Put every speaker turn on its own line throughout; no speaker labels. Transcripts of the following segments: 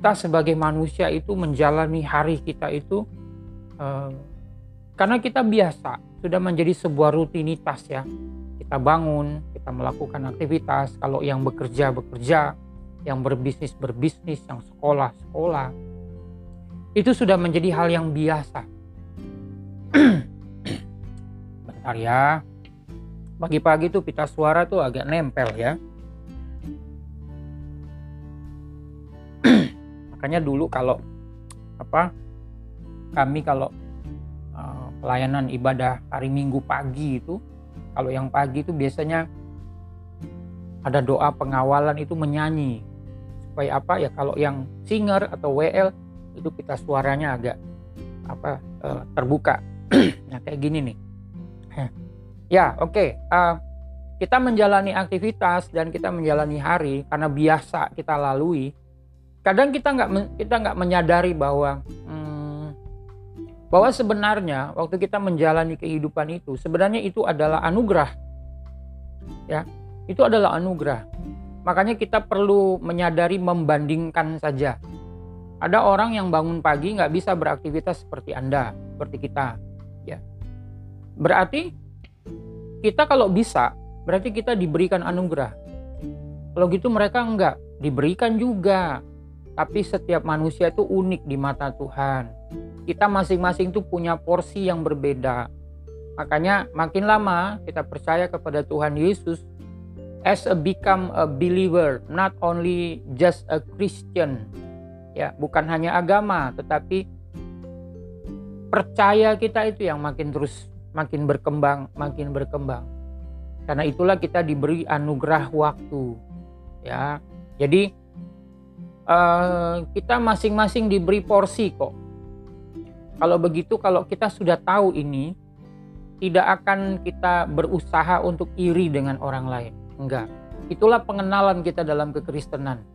kita sebagai manusia itu menjalani hari kita itu uh, karena kita biasa sudah menjadi sebuah rutinitas ya. Kita bangun kita melakukan aktivitas. Kalau yang bekerja bekerja. Yang berbisnis berbisnis. Yang sekolah sekolah. Itu sudah menjadi hal yang biasa. Bentar ya. Pagi-pagi tuh pita suara tuh agak nempel ya makanya dulu kalau apa kami kalau uh, pelayanan ibadah hari Minggu pagi itu kalau yang pagi itu biasanya ada doa pengawalan itu menyanyi. Supaya apa? Ya kalau yang singer atau WL itu kita suaranya agak apa uh, terbuka. Nah kayak gini nih. Ya oke okay. uh, kita menjalani aktivitas dan kita menjalani hari karena biasa kita lalui kadang kita nggak kita nggak menyadari bahwa hmm, bahwa sebenarnya waktu kita menjalani kehidupan itu sebenarnya itu adalah anugerah. Ya itu adalah anugerah. Makanya kita perlu menyadari membandingkan saja. Ada orang yang bangun pagi nggak bisa beraktivitas seperti anda seperti kita ya. Berarti kita kalau bisa berarti kita diberikan anugerah. Kalau gitu mereka enggak diberikan juga tapi setiap manusia itu unik di mata Tuhan. Kita masing-masing itu punya porsi yang berbeda. Makanya makin lama kita percaya kepada Tuhan Yesus as a become a believer, not only just a Christian. Ya, bukan hanya agama, tetapi percaya kita itu yang makin terus makin berkembang, makin berkembang. Karena itulah kita diberi anugerah waktu. Ya. Jadi Eh, kita masing-masing diberi porsi kok. Kalau begitu, kalau kita sudah tahu ini, tidak akan kita berusaha untuk iri dengan orang lain. Enggak. Itulah pengenalan kita dalam kekristenan.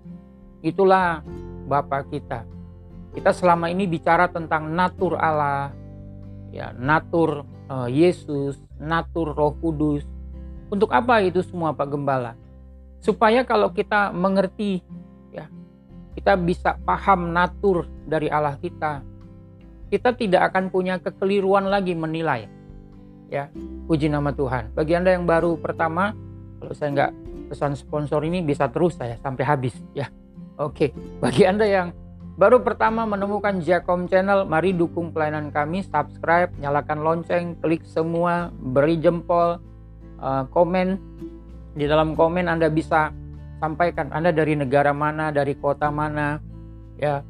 Itulah Bapa kita. Kita selama ini bicara tentang natur Allah, ya, natur uh, Yesus, natur Roh Kudus. Untuk apa itu semua Pak Gembala? Supaya kalau kita mengerti kita bisa paham natur dari Allah kita, kita tidak akan punya kekeliruan lagi menilai. Ya, puji nama Tuhan. Bagi Anda yang baru pertama, kalau saya nggak pesan sponsor ini bisa terus saya sampai habis ya. Oke, bagi Anda yang baru pertama menemukan Jakom Channel, mari dukung pelayanan kami, subscribe, nyalakan lonceng, klik semua, beri jempol, uh, komen. Di dalam komen Anda bisa sampaikan Anda dari negara mana, dari kota mana, ya.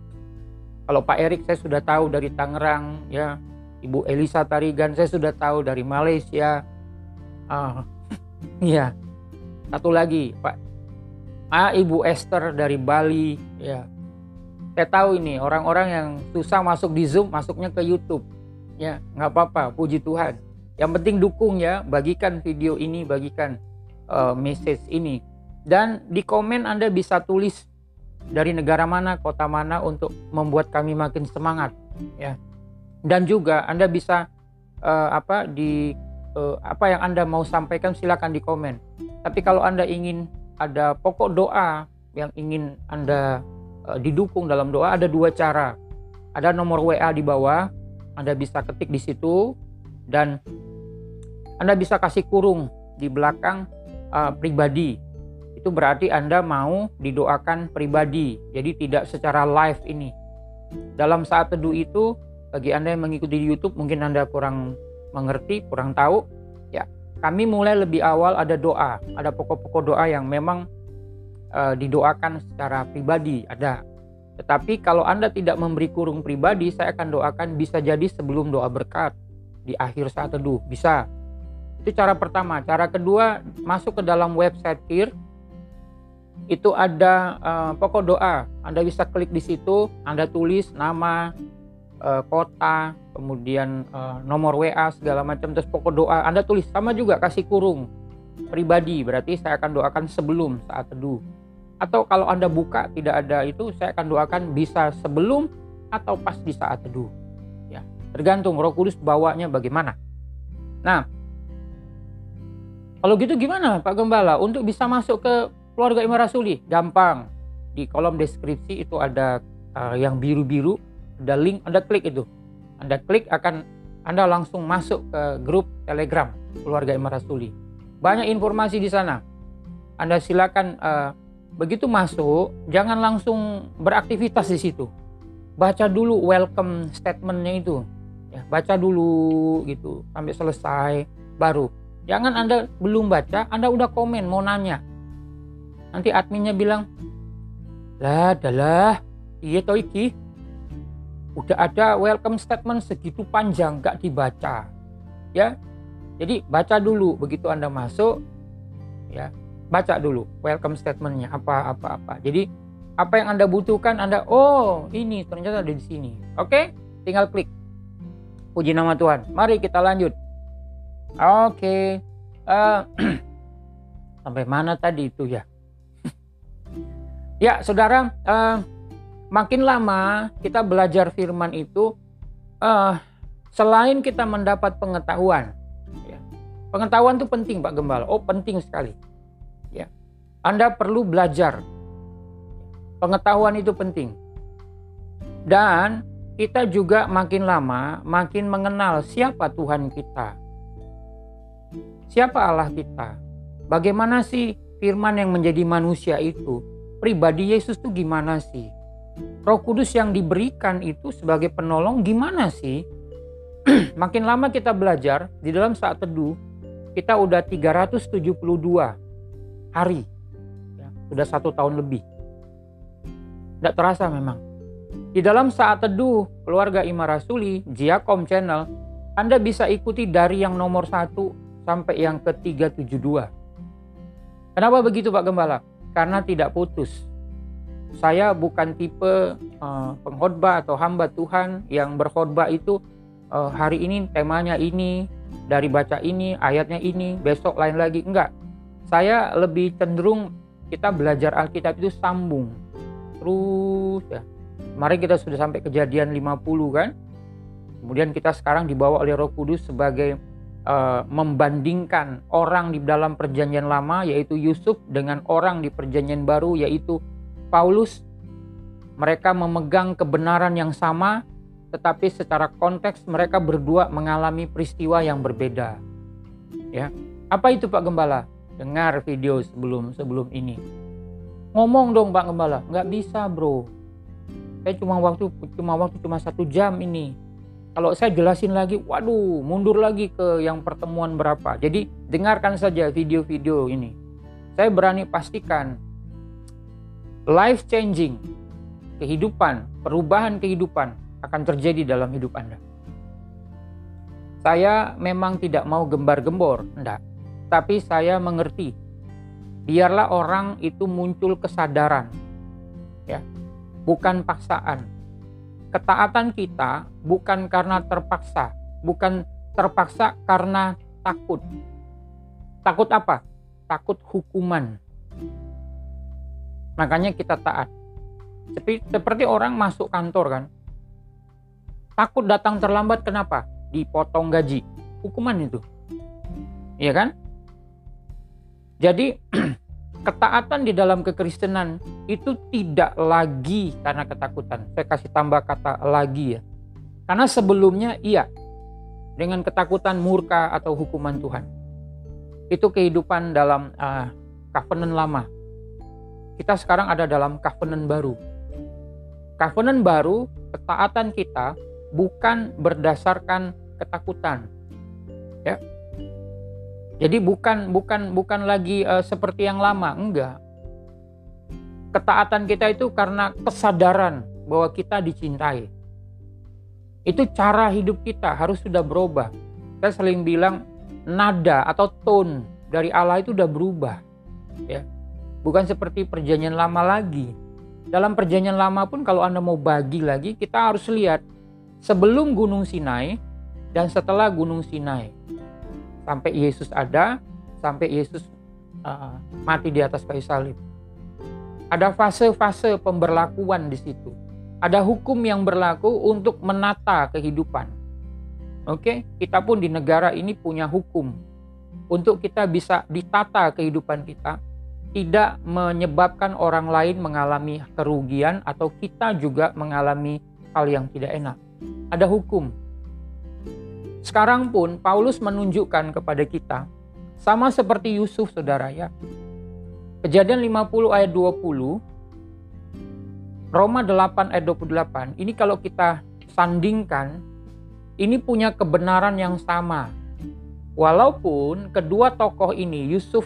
Kalau Pak Erik saya sudah tahu dari Tangerang, ya. Ibu Elisa Tarigan saya sudah tahu dari Malaysia. Ah, iya. Satu lagi, Pak. Ah, Ibu Esther dari Bali, ya. Saya tahu ini orang-orang yang susah masuk di Zoom, masuknya ke YouTube. Ya, nggak apa-apa, puji Tuhan. Yang penting dukung ya, bagikan video ini, bagikan uh, message ini dan di komen Anda bisa tulis dari negara mana, kota mana untuk membuat kami makin semangat ya. Dan juga Anda bisa uh, apa di uh, apa yang Anda mau sampaikan silakan di komen. Tapi kalau Anda ingin ada pokok doa yang ingin Anda uh, didukung dalam doa ada dua cara. Ada nomor WA di bawah, Anda bisa ketik di situ dan Anda bisa kasih kurung di belakang uh, pribadi itu berarti Anda mau didoakan pribadi, jadi tidak secara live ini. Dalam saat teduh itu, bagi Anda yang mengikuti di YouTube, mungkin Anda kurang mengerti, kurang tahu, ya kami mulai lebih awal ada doa, ada pokok-pokok doa yang memang uh, didoakan secara pribadi, ada. Tetapi kalau Anda tidak memberi kurung pribadi, saya akan doakan bisa jadi sebelum doa berkat di akhir saat teduh, bisa. Itu cara pertama. Cara kedua, masuk ke dalam website KIR, itu ada uh, pokok doa. Anda bisa klik di situ, Anda tulis nama, uh, kota, kemudian uh, nomor WA segala macam terus pokok doa. Anda tulis sama juga kasih kurung pribadi, berarti saya akan doakan sebelum saat teduh. Atau kalau Anda buka tidak ada itu, saya akan doakan bisa sebelum atau pas di saat teduh. Ya, tergantung Roh Kudus bawanya bagaimana. Nah, kalau gitu gimana Pak Gembala untuk bisa masuk ke keluarga Imam Rasuli gampang di kolom deskripsi itu ada uh, yang biru-biru, ada link, Anda klik itu. Anda klik akan Anda langsung masuk ke grup Telegram keluarga Imam Rasuli. Banyak informasi di sana. Anda silakan uh, begitu masuk, jangan langsung beraktivitas di situ. Baca dulu welcome statementnya itu. Ya, baca dulu gitu sampai selesai baru. Jangan Anda belum baca, Anda udah komen mau nanya. Nanti adminnya bilang, lah adalah iya toh iki. Udah ada welcome statement segitu panjang gak dibaca. Ya jadi baca dulu begitu anda masuk ya baca dulu welcome statementnya apa apa apa. Jadi apa yang anda butuhkan anda oh ini ternyata ada di sini. Oke tinggal klik. Puji nama Tuhan. Mari kita lanjut. Oke uh, sampai mana tadi itu ya Ya, saudara, uh, makin lama kita belajar firman itu, uh, selain kita mendapat pengetahuan, ya, pengetahuan itu penting, Pak Gembala. Oh, penting sekali. Ya, Anda perlu belajar. Pengetahuan itu penting. Dan kita juga makin lama makin mengenal siapa Tuhan kita. Siapa Allah kita? Bagaimana sih firman yang menjadi manusia itu? Pribadi Yesus tuh gimana sih? Roh Kudus yang diberikan itu sebagai penolong gimana sih? Makin lama kita belajar di dalam saat teduh, kita udah 372 hari. Ya, sudah satu tahun lebih. Tidak terasa memang. Di dalam saat teduh keluarga Ima Rasuli, Jiakom Channel, Anda bisa ikuti dari yang nomor satu sampai yang ke 372. Kenapa begitu Pak Gembala? Karena tidak putus. Saya bukan tipe uh, pengkhotbah atau hamba Tuhan yang berkhotbah itu uh, hari ini temanya ini, dari baca ini, ayatnya ini, besok lain lagi. Enggak. Saya lebih cenderung kita belajar Alkitab itu sambung. Terus ya. Mari kita sudah sampai kejadian 50 kan. Kemudian kita sekarang dibawa oleh Roh Kudus sebagai uh, membandingkan orang di dalam perjanjian lama yaitu Yusuf dengan orang di perjanjian baru yaitu Paulus. Mereka memegang kebenaran yang sama tetapi secara konteks mereka berdua mengalami peristiwa yang berbeda. Ya apa itu Pak Gembala? Dengar video sebelum sebelum ini. Ngomong dong Pak Gembala. Nggak bisa bro. Saya cuma waktu cuma waktu cuma satu jam ini kalau saya jelasin lagi, waduh, mundur lagi ke yang pertemuan berapa. Jadi dengarkan saja video-video ini. Saya berani pastikan life changing, kehidupan, perubahan kehidupan akan terjadi dalam hidup Anda. Saya memang tidak mau gembar-gembor, enggak. Tapi saya mengerti. Biarlah orang itu muncul kesadaran. Ya. Bukan paksaan ketaatan kita bukan karena terpaksa, bukan terpaksa karena takut. Takut apa? Takut hukuman. Makanya kita taat. Seperti, seperti orang masuk kantor kan. Takut datang terlambat kenapa? Dipotong gaji. Hukuman itu. Iya kan? Jadi ketaatan di dalam kekristenan itu tidak lagi karena ketakutan. Saya kasih tambah kata lagi ya. Karena sebelumnya iya dengan ketakutan murka atau hukuman Tuhan. Itu kehidupan dalam uh, covenant lama. Kita sekarang ada dalam covenant baru. Covenant baru, ketaatan kita bukan berdasarkan ketakutan. Ya, jadi bukan bukan bukan lagi uh, seperti yang lama, enggak. Ketaatan kita itu karena kesadaran bahwa kita dicintai. Itu cara hidup kita harus sudah berubah. Saya sering bilang nada atau tone dari Allah itu udah berubah. Ya. Bukan seperti perjanjian lama lagi. Dalam perjanjian lama pun kalau Anda mau bagi lagi, kita harus lihat sebelum Gunung Sinai dan setelah Gunung Sinai sampai Yesus ada, sampai Yesus uh, mati di atas kayu salib. Ada fase-fase pemberlakuan di situ. Ada hukum yang berlaku untuk menata kehidupan. Oke, kita pun di negara ini punya hukum untuk kita bisa ditata kehidupan kita tidak menyebabkan orang lain mengalami kerugian atau kita juga mengalami hal yang tidak enak. Ada hukum. Sekarang pun Paulus menunjukkan kepada kita sama seperti Yusuf saudara ya. Kejadian 50 ayat 20 Roma 8 ayat 28 ini kalau kita sandingkan ini punya kebenaran yang sama. Walaupun kedua tokoh ini Yusuf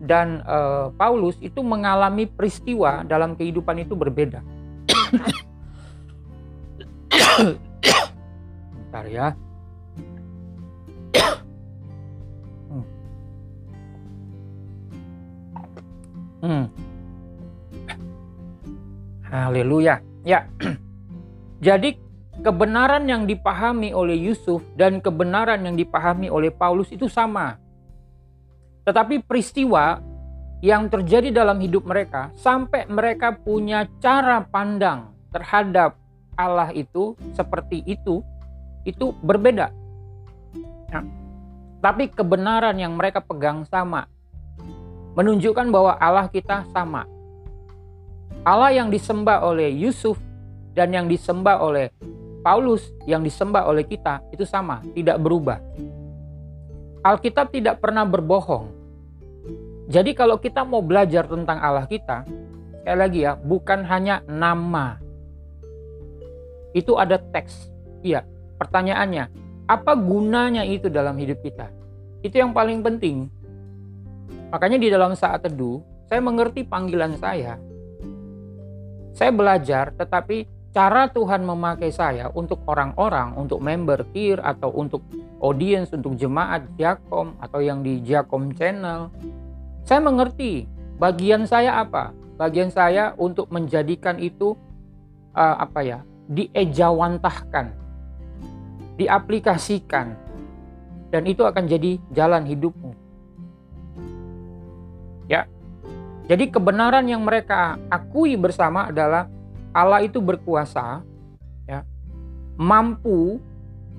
dan uh, Paulus itu mengalami peristiwa dalam kehidupan itu berbeda. Bentar ya. Haleluya. Ya. Jadi kebenaran yang dipahami oleh Yusuf dan kebenaran yang dipahami oleh Paulus itu sama. Tetapi peristiwa yang terjadi dalam hidup mereka sampai mereka punya cara pandang terhadap Allah itu seperti itu itu berbeda. Nah, tapi kebenaran yang mereka pegang sama menunjukkan bahwa Allah kita sama. Allah yang disembah oleh Yusuf dan yang disembah oleh Paulus yang disembah oleh kita itu sama, tidak berubah. Alkitab tidak pernah berbohong. Jadi kalau kita mau belajar tentang Allah kita, sekali lagi ya, bukan hanya nama. Itu ada teks. Iya, pertanyaannya, apa gunanya itu dalam hidup kita? Itu yang paling penting. Makanya di dalam saat teduh, saya mengerti panggilan saya. Saya belajar, tetapi cara Tuhan memakai saya untuk orang-orang, untuk member peer atau untuk audience, untuk jemaat Jakom atau yang di Jakom channel. Saya mengerti bagian saya apa? Bagian saya untuk menjadikan itu uh, apa ya? diejawantahkan, diaplikasikan. Dan itu akan jadi jalan hidupmu. Ya. Jadi kebenaran yang mereka akui bersama adalah Allah itu berkuasa, ya, mampu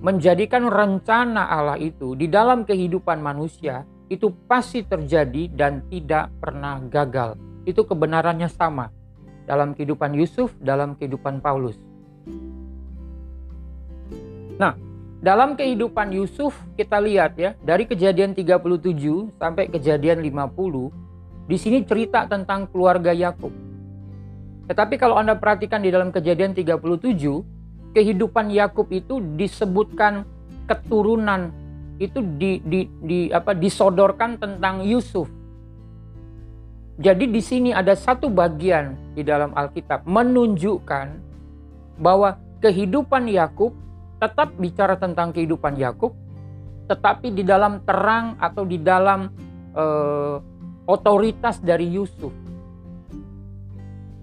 menjadikan rencana Allah itu di dalam kehidupan manusia itu pasti terjadi dan tidak pernah gagal. Itu kebenarannya sama dalam kehidupan Yusuf, dalam kehidupan Paulus. Nah, dalam kehidupan Yusuf kita lihat ya, dari kejadian 37 sampai kejadian 50, di sini cerita tentang keluarga Yakub. Tetapi kalau Anda perhatikan di dalam kejadian 37, kehidupan Yakub itu disebutkan keturunan itu di, di, di apa disodorkan tentang Yusuf. Jadi di sini ada satu bagian di dalam Alkitab menunjukkan bahwa kehidupan Yakub tetap bicara tentang kehidupan Yakub, tetapi di dalam terang atau di dalam uh, otoritas dari Yusuf.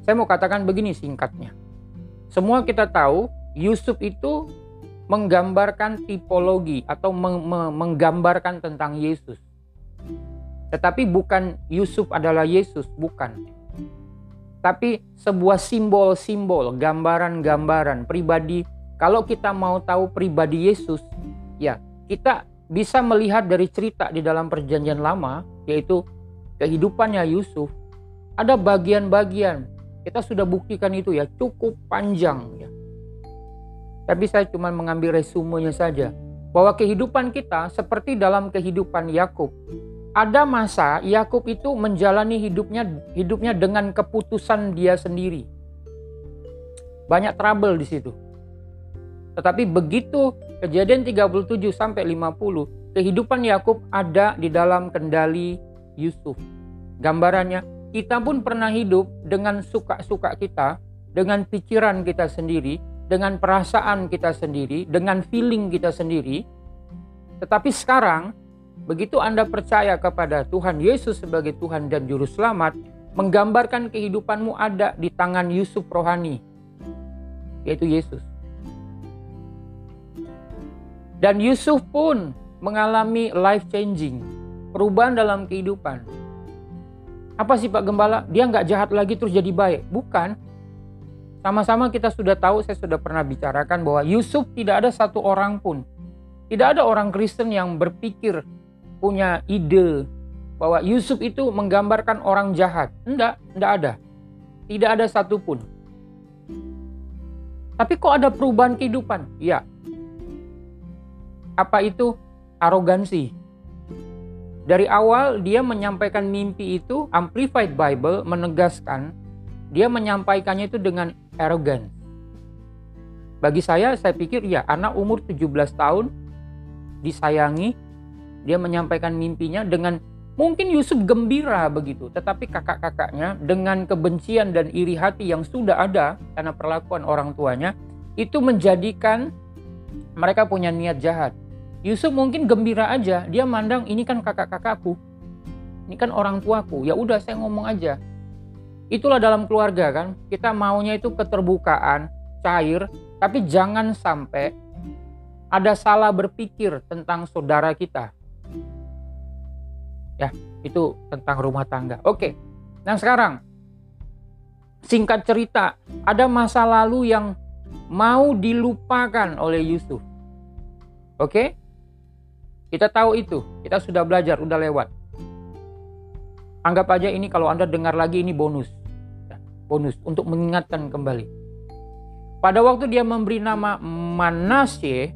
Saya mau katakan begini singkatnya. Semua kita tahu Yusuf itu menggambarkan tipologi atau menggambarkan tentang Yesus. Tetapi bukan Yusuf adalah Yesus, bukan. Tapi sebuah simbol-simbol, gambaran-gambaran pribadi. Kalau kita mau tahu pribadi Yesus, ya kita bisa melihat dari cerita di dalam perjanjian lama, yaitu kehidupannya Yusuf. Ada bagian-bagian kita sudah buktikan itu ya cukup panjang ya. Tapi saya cuma mengambil resumenya saja bahwa kehidupan kita seperti dalam kehidupan Yakub. Ada masa Yakub itu menjalani hidupnya hidupnya dengan keputusan dia sendiri. Banyak trouble di situ. Tetapi begitu kejadian 37 sampai 50, kehidupan Yakub ada di dalam kendali Yusuf. Gambarannya kita pun pernah hidup dengan suka-suka kita, dengan pikiran kita sendiri, dengan perasaan kita sendiri, dengan feeling kita sendiri. Tetapi sekarang, begitu Anda percaya kepada Tuhan Yesus sebagai Tuhan dan Juru Selamat, menggambarkan kehidupanmu ada di tangan Yusuf rohani, yaitu Yesus. Dan Yusuf pun mengalami life changing, perubahan dalam kehidupan. Apa sih Pak Gembala? Dia nggak jahat lagi terus jadi baik? Bukan. Sama-sama kita sudah tahu, saya sudah pernah bicarakan bahwa Yusuf tidak ada satu orang pun. Tidak ada orang Kristen yang berpikir, punya ide, bahwa Yusuf itu menggambarkan orang jahat. Enggak, enggak ada. Tidak ada satupun. Tapi kok ada perubahan kehidupan? Ya. Apa itu? Arogansi. Dari awal dia menyampaikan mimpi itu, Amplified Bible menegaskan dia menyampaikannya itu dengan arogan. Bagi saya, saya pikir ya anak umur 17 tahun disayangi, dia menyampaikan mimpinya dengan mungkin Yusuf gembira begitu, tetapi kakak-kakaknya dengan kebencian dan iri hati yang sudah ada karena perlakuan orang tuanya itu menjadikan mereka punya niat jahat. Yusuf mungkin gembira aja, dia mandang ini kan kakak-kakakku. Ini kan orang tuaku. Ya udah saya ngomong aja. Itulah dalam keluarga kan. Kita maunya itu keterbukaan, cair, tapi jangan sampai ada salah berpikir tentang saudara kita. Ya, itu tentang rumah tangga. Oke. Nah, sekarang singkat cerita, ada masa lalu yang mau dilupakan oleh Yusuf. Oke? Kita tahu itu, kita sudah belajar, udah lewat. Anggap aja ini kalau Anda dengar lagi ini bonus. Ya, bonus untuk mengingatkan kembali. Pada waktu dia memberi nama Manasye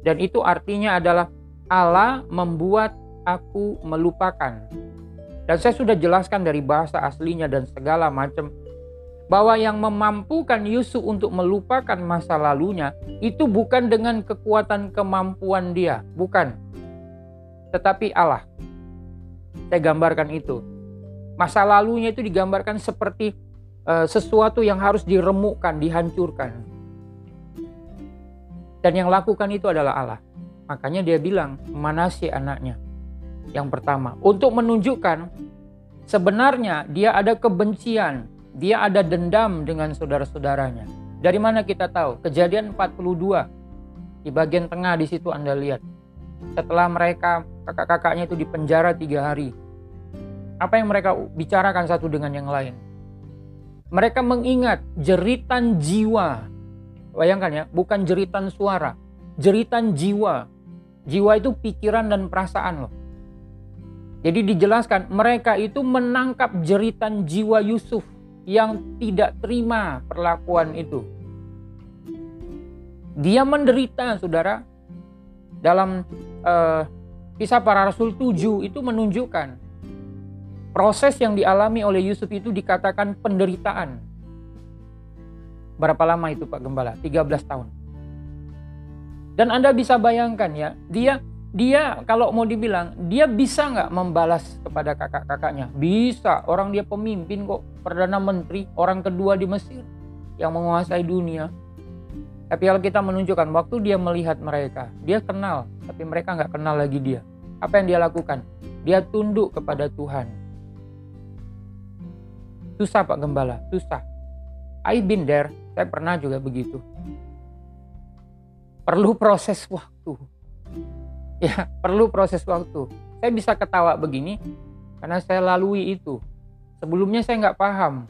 dan itu artinya adalah Allah membuat aku melupakan. Dan saya sudah jelaskan dari bahasa aslinya dan segala macam bahwa yang memampukan Yusuf untuk melupakan masa lalunya itu bukan dengan kekuatan kemampuan dia, bukan. Tetapi Allah. Saya gambarkan itu. Masa lalunya itu digambarkan seperti uh, sesuatu yang harus diremukkan, dihancurkan. Dan yang lakukan itu adalah Allah. Makanya dia bilang, mana sih anaknya? Yang pertama, untuk menunjukkan sebenarnya dia ada kebencian dia ada dendam dengan saudara-saudaranya. Dari mana kita tahu? Kejadian 42 di bagian tengah di situ Anda lihat. Setelah mereka kakak-kakaknya itu dipenjara tiga hari, apa yang mereka bicarakan satu dengan yang lain? Mereka mengingat jeritan jiwa. Bayangkan ya, bukan jeritan suara, jeritan jiwa. Jiwa itu pikiran dan perasaan loh. Jadi dijelaskan mereka itu menangkap jeritan jiwa Yusuf yang tidak terima perlakuan itu. Dia menderita, saudara. Dalam uh, kisah para rasul 7 itu menunjukkan proses yang dialami oleh Yusuf itu dikatakan penderitaan. Berapa lama itu Pak Gembala? 13 tahun. Dan Anda bisa bayangkan ya, dia dia kalau mau dibilang dia bisa nggak membalas kepada kakak-kakaknya? Bisa. Orang dia pemimpin kok. Perdana menteri orang kedua di Mesir yang menguasai dunia. Tapi kalau kita menunjukkan waktu dia melihat mereka dia kenal tapi mereka nggak kenal lagi dia. Apa yang dia lakukan? Dia tunduk kepada Tuhan. Susah Pak Gembala. Susah. I been there. Saya pernah juga begitu. Perlu proses waktu ya perlu proses waktu. Saya bisa ketawa begini karena saya lalui itu. Sebelumnya saya nggak paham.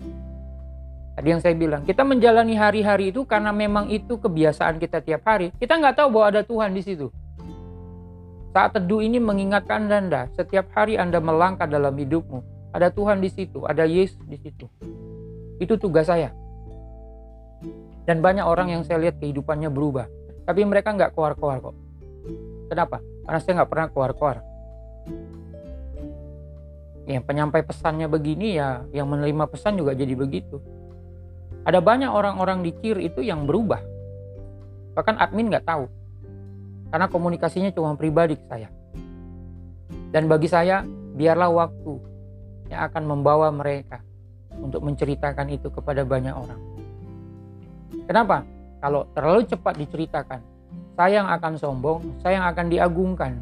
Tadi yang saya bilang, kita menjalani hari-hari itu karena memang itu kebiasaan kita tiap hari. Kita nggak tahu bahwa ada Tuhan di situ. Saat teduh ini mengingatkan Anda, setiap hari Anda melangkah dalam hidupmu. Ada Tuhan di situ, ada Yesus di situ. Itu tugas saya. Dan banyak orang yang saya lihat kehidupannya berubah. Tapi mereka nggak keluar-keluar kok. Kenapa? Karena saya nggak pernah keluar-keluar. Yang penyampai pesannya begini ya, yang menerima pesan juga jadi begitu. Ada banyak orang-orang di KIR itu yang berubah. Bahkan admin nggak tahu. Karena komunikasinya cuma pribadi ke saya. Dan bagi saya, biarlah waktu yang akan membawa mereka untuk menceritakan itu kepada banyak orang. Kenapa? Kalau terlalu cepat diceritakan, saya yang akan sombong, saya yang akan diagungkan.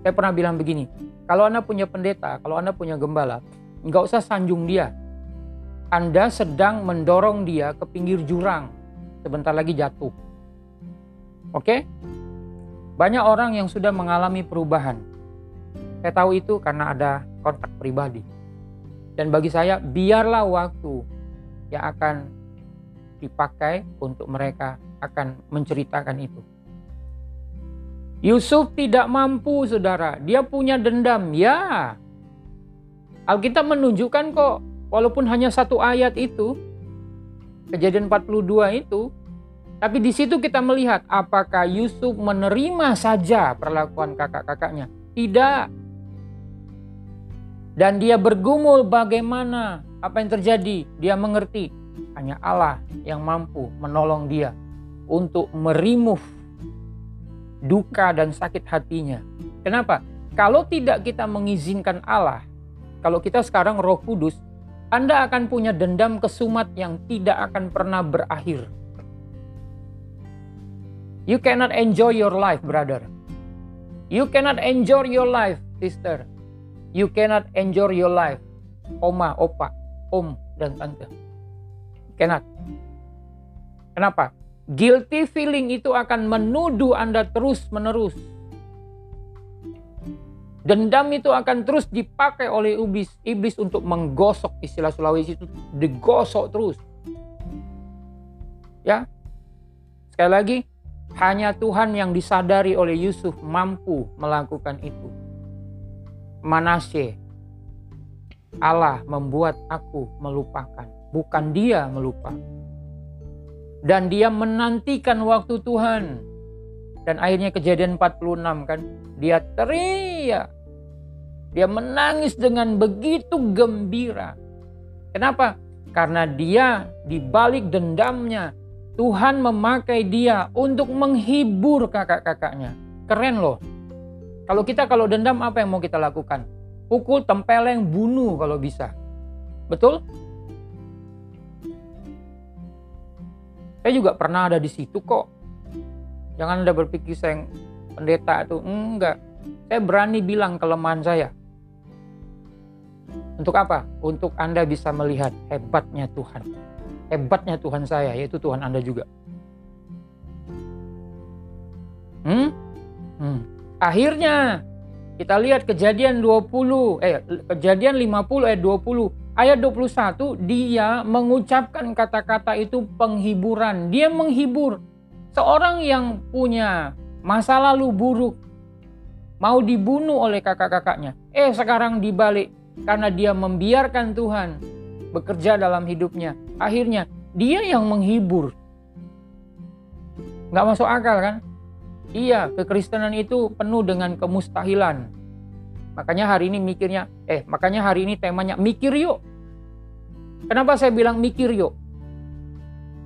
Saya pernah bilang begini, kalau Anda punya pendeta, kalau Anda punya gembala, nggak usah sanjung dia. Anda sedang mendorong dia ke pinggir jurang, sebentar lagi jatuh. Oke? Banyak orang yang sudah mengalami perubahan. Saya tahu itu karena ada kontak pribadi. Dan bagi saya, biarlah waktu yang akan dipakai untuk mereka akan menceritakan itu. Yusuf tidak mampu, saudara. Dia punya dendam, ya. Alkitab menunjukkan kok, walaupun hanya satu ayat itu, kejadian 42 itu, tapi di situ kita melihat apakah Yusuf menerima saja perlakuan kakak-kakaknya. Tidak. Dan dia bergumul bagaimana apa yang terjadi. Dia mengerti hanya Allah yang mampu menolong dia untuk merimove duka dan sakit hatinya. Kenapa? Kalau tidak kita mengizinkan Allah, kalau kita sekarang Roh Kudus, Anda akan punya dendam kesumat yang tidak akan pernah berakhir. You cannot enjoy your life, brother. You cannot enjoy your life, sister. You cannot enjoy your life, oma, opa, om, dan tante. Cannot. Kenapa? Guilty feeling itu akan menuduh Anda terus-menerus. Dendam itu akan terus dipakai oleh iblis, iblis untuk menggosok istilah Sulawesi itu digosok terus. Ya. Sekali lagi, hanya Tuhan yang disadari oleh Yusuf mampu melakukan itu. Manasye, Allah membuat aku melupakan, bukan dia melupakan dan dia menantikan waktu Tuhan. Dan akhirnya kejadian 46 kan, dia teriak. Dia menangis dengan begitu gembira. Kenapa? Karena dia di balik dendamnya, Tuhan memakai dia untuk menghibur kakak-kakaknya. Keren loh. Kalau kita kalau dendam apa yang mau kita lakukan? Pukul, tempeleng, bunuh kalau bisa. Betul? Saya juga pernah ada di situ kok. Jangan Anda berpikir saya pendeta itu. Enggak. Saya berani bilang kelemahan saya. Untuk apa? Untuk Anda bisa melihat hebatnya Tuhan. Hebatnya Tuhan saya, yaitu Tuhan Anda juga. Hmm? Hmm. Akhirnya kita lihat kejadian 20 eh kejadian 50 eh 20 ayat 21 dia mengucapkan kata-kata itu penghiburan. Dia menghibur seorang yang punya masa lalu buruk mau dibunuh oleh kakak-kakaknya. Eh sekarang dibalik karena dia membiarkan Tuhan bekerja dalam hidupnya. Akhirnya dia yang menghibur. Nggak masuk akal kan? Iya, kekristenan itu penuh dengan kemustahilan. Makanya hari ini mikirnya, eh makanya hari ini temanya mikir yuk. Kenapa saya bilang mikir yuk?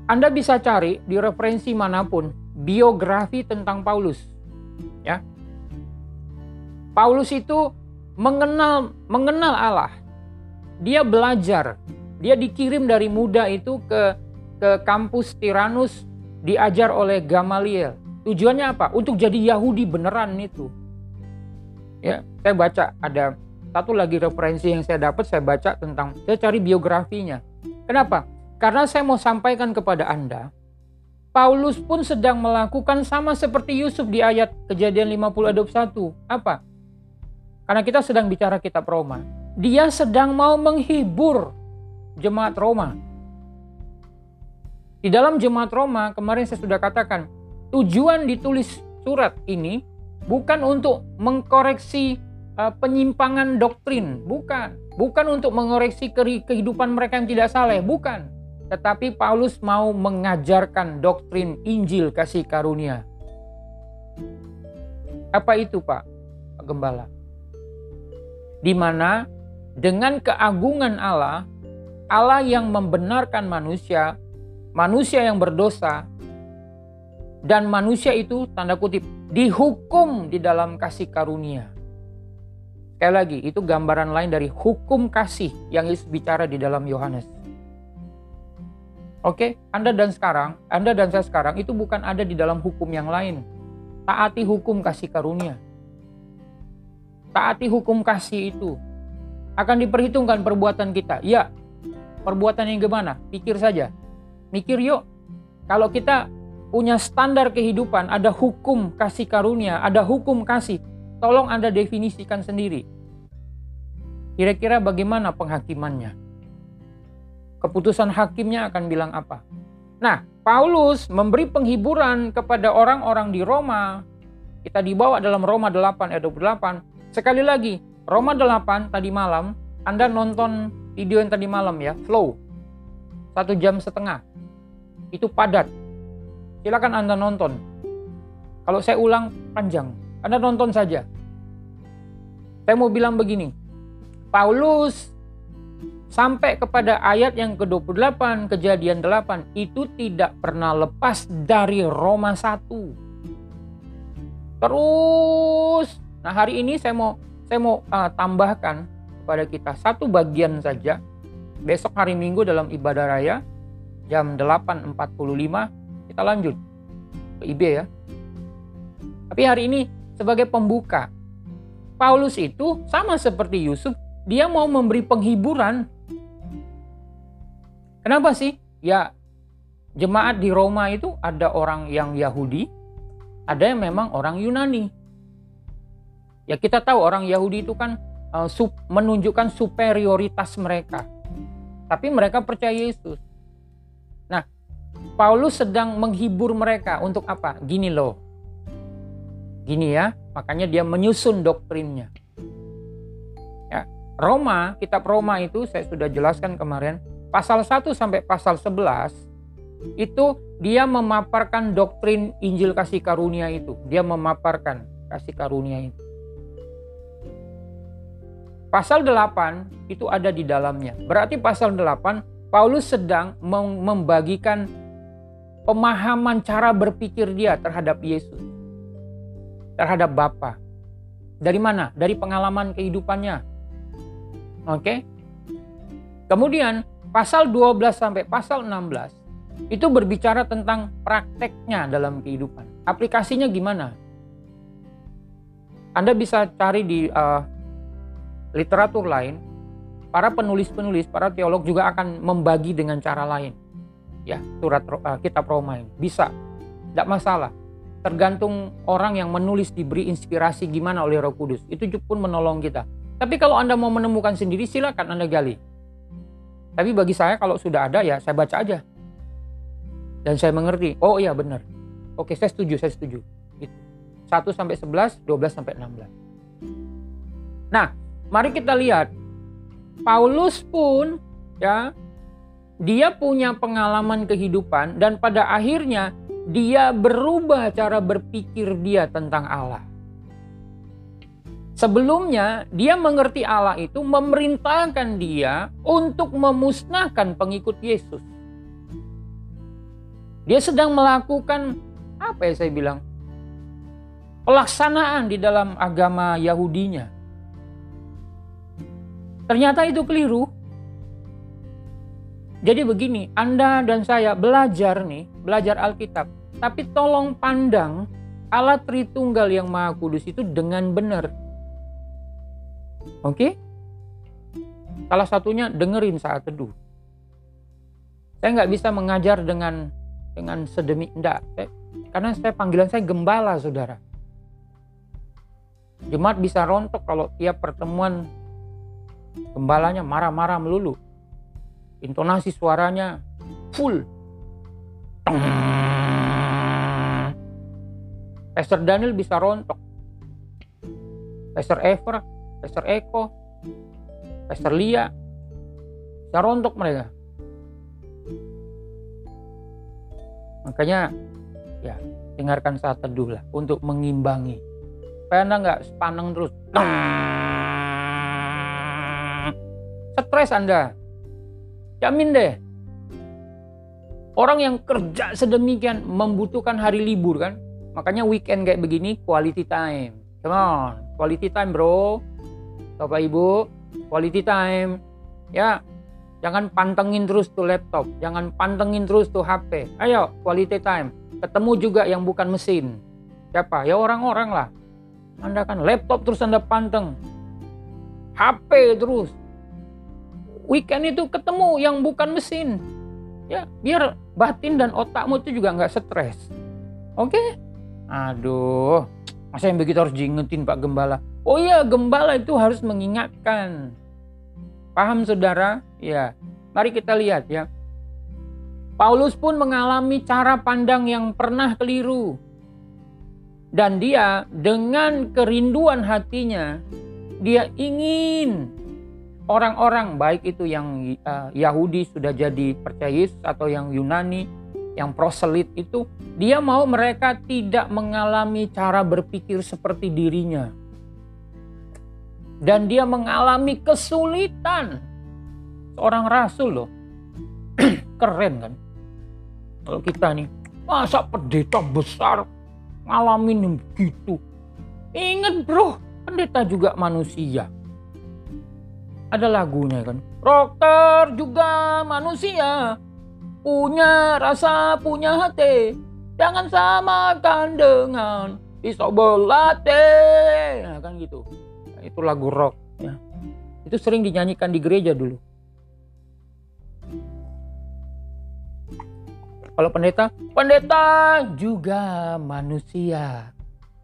Anda bisa cari di referensi mana pun biografi tentang Paulus. Ya. Paulus itu mengenal mengenal Allah. Dia belajar. Dia dikirim dari muda itu ke ke kampus Tiranus diajar oleh Gamaliel. Tujuannya apa? Untuk jadi Yahudi beneran itu. Ya, saya baca ada satu lagi referensi yang saya dapat saya baca tentang saya cari biografinya. Kenapa? Karena saya mau sampaikan kepada Anda Paulus pun sedang melakukan sama seperti Yusuf di ayat Kejadian 50 ayat 21. Apa? Karena kita sedang bicara kitab Roma. Dia sedang mau menghibur jemaat Roma. Di dalam jemaat Roma, kemarin saya sudah katakan, tujuan ditulis surat ini bukan untuk mengkoreksi uh, penyimpangan doktrin, bukan. Bukan untuk mengoreksi kehidupan mereka yang tidak saleh, bukan. Tetapi Paulus mau mengajarkan doktrin Injil kasih karunia. Apa itu, Pak? Pak Gembala? Di mana dengan keagungan Allah, Allah yang membenarkan manusia, manusia yang berdosa, dan manusia itu tanda kutip dihukum di dalam kasih karunia. Sekali lagi, itu gambaran lain dari hukum kasih yang Yesus bicara di dalam Yohanes. Oke, Anda dan sekarang, Anda dan saya sekarang itu bukan ada di dalam hukum yang lain. Taati hukum kasih karunia. Taati hukum kasih itu. Akan diperhitungkan perbuatan kita. Ya, perbuatan yang gimana? Pikir saja. Mikir yuk. Kalau kita punya standar kehidupan, ada hukum kasih karunia, ada hukum kasih. Tolong Anda definisikan sendiri. Kira-kira bagaimana penghakimannya? Keputusan hakimnya akan bilang apa? Nah, Paulus memberi penghiburan kepada orang-orang di Roma kita dibawa dalam Roma 8 ayat 28. Sekali lagi, Roma 8 tadi malam, Anda nonton video yang tadi malam ya, flow. Satu jam setengah. Itu padat. Silakan Anda nonton. Kalau saya ulang panjang, Anda nonton saja. Saya mau bilang begini, Paulus sampai kepada ayat yang ke-28 kejadian 8 itu tidak pernah lepas dari Roma 1 terus nah hari ini saya mau saya mau uh, tambahkan kepada kita satu bagian saja besok hari Minggu dalam ibadah raya jam 8.45 kita lanjut ke IB ya tapi hari ini sebagai pembuka Paulus itu sama seperti Yusuf dia mau memberi penghiburan Kenapa sih? Ya jemaat di Roma itu ada orang yang Yahudi, ada yang memang orang Yunani. Ya kita tahu orang Yahudi itu kan sub, menunjukkan superioritas mereka. Tapi mereka percaya Yesus. Paulus sedang menghibur mereka untuk apa? Gini loh. Gini ya, makanya dia menyusun doktrinnya. Ya, Roma, kitab Roma itu saya sudah jelaskan kemarin, pasal 1 sampai pasal 11 itu dia memaparkan doktrin Injil kasih karunia itu. Dia memaparkan kasih karunia itu. Pasal 8 itu ada di dalamnya. Berarti pasal 8 Paulus sedang membagikan pemahaman cara berpikir dia terhadap Yesus. Terhadap Bapa. Dari mana? Dari pengalaman kehidupannya. Oke. Kemudian pasal 12 sampai pasal 16 itu berbicara tentang prakteknya dalam kehidupan. Aplikasinya gimana? Anda bisa cari di uh, literatur lain, para penulis-penulis, para teolog juga akan membagi dengan cara lain. Ya, surat uh, kitab Roma ini bisa, tidak masalah. Tergantung orang yang menulis diberi inspirasi gimana oleh Roh Kudus. Itu pun menolong kita. Tapi kalau Anda mau menemukan sendiri, silakan Anda gali. Tapi bagi saya kalau sudah ada ya saya baca aja. Dan saya mengerti, oh iya benar. Oke, saya setuju, saya setuju. Gitu. 1 sampai 11, 12 sampai 16. Nah, mari kita lihat Paulus pun ya dia punya pengalaman kehidupan dan pada akhirnya dia berubah cara berpikir dia tentang Allah. Sebelumnya, dia mengerti Allah itu memerintahkan dia untuk memusnahkan pengikut Yesus. Dia sedang melakukan apa ya saya bilang? Pelaksanaan di dalam agama Yahudinya. Ternyata itu keliru. Jadi begini, Anda dan saya belajar nih, belajar Alkitab. Tapi tolong pandang Allah Tritunggal yang Maha Kudus itu dengan benar Oke? Okay? Salah satunya dengerin saat teduh. Saya nggak bisa mengajar dengan dengan sedemi enggak, saya, karena saya panggilan saya gembala, saudara. Jemaat bisa rontok kalau tiap pertemuan gembalanya marah-marah melulu. Intonasi suaranya full. Pastor Daniel bisa rontok. Pastor Ever Pastor Eko, Pastor Lia, bisa rontok mereka. Makanya ya dengarkan saat teduh lah untuk mengimbangi. Supaya anda nggak sepaneng terus. Stres anda. Jamin deh. Orang yang kerja sedemikian membutuhkan hari libur kan. Makanya weekend kayak begini quality time. Come on, quality time bro. Bapak Ibu, quality time. Ya, jangan pantengin terus tuh laptop, jangan pantengin terus tuh HP. Ayo, quality time. Ketemu juga yang bukan mesin. Siapa? Ya orang-orang lah. Anda kan laptop terus Anda panteng. HP terus. Weekend itu ketemu yang bukan mesin. Ya, biar batin dan otakmu itu juga nggak stres. Oke? Okay? Aduh, masa yang begitu harus diingetin Pak Gembala? Oh iya, gembala itu harus mengingatkan. Paham saudara? Ya. Mari kita lihat ya. Paulus pun mengalami cara pandang yang pernah keliru. Dan dia dengan kerinduan hatinya, dia ingin orang-orang baik itu yang uh, Yahudi sudah jadi percaya Yesus atau yang Yunani, yang proselit itu, dia mau mereka tidak mengalami cara berpikir seperti dirinya. Dan dia mengalami kesulitan. Seorang rasul loh. Keren kan? Kalau kita nih, masa pendeta besar ngalamin begitu. Ingat bro, pendeta juga manusia. Ada lagunya kan. Rocker juga manusia. Punya rasa, punya hati. Jangan samakan dengan pisau belate. Nah, kan gitu. Nah, itu lagu rock. Ya. Itu sering dinyanyikan di gereja dulu. Kalau pendeta, pendeta juga manusia.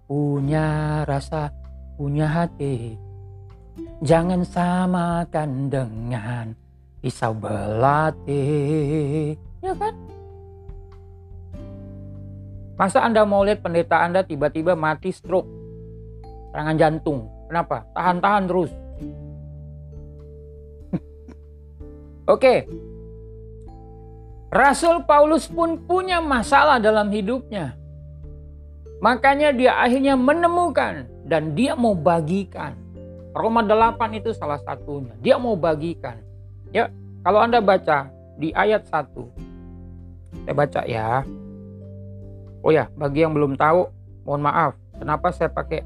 Punya rasa, punya hati. Jangan samakan dengan pisau belati. Ya kan? Masa Anda mau lihat pendeta Anda tiba-tiba mati stroke? Serangan jantung. Kenapa? Tahan-tahan terus. Oke, Rasul Paulus pun punya masalah dalam hidupnya. Makanya dia akhirnya menemukan dan dia mau bagikan. Roma 8 itu salah satunya. Dia mau bagikan. Ya, kalau Anda baca di ayat 1. Saya baca ya. Oh ya, bagi yang belum tahu, mohon maaf. Kenapa saya pakai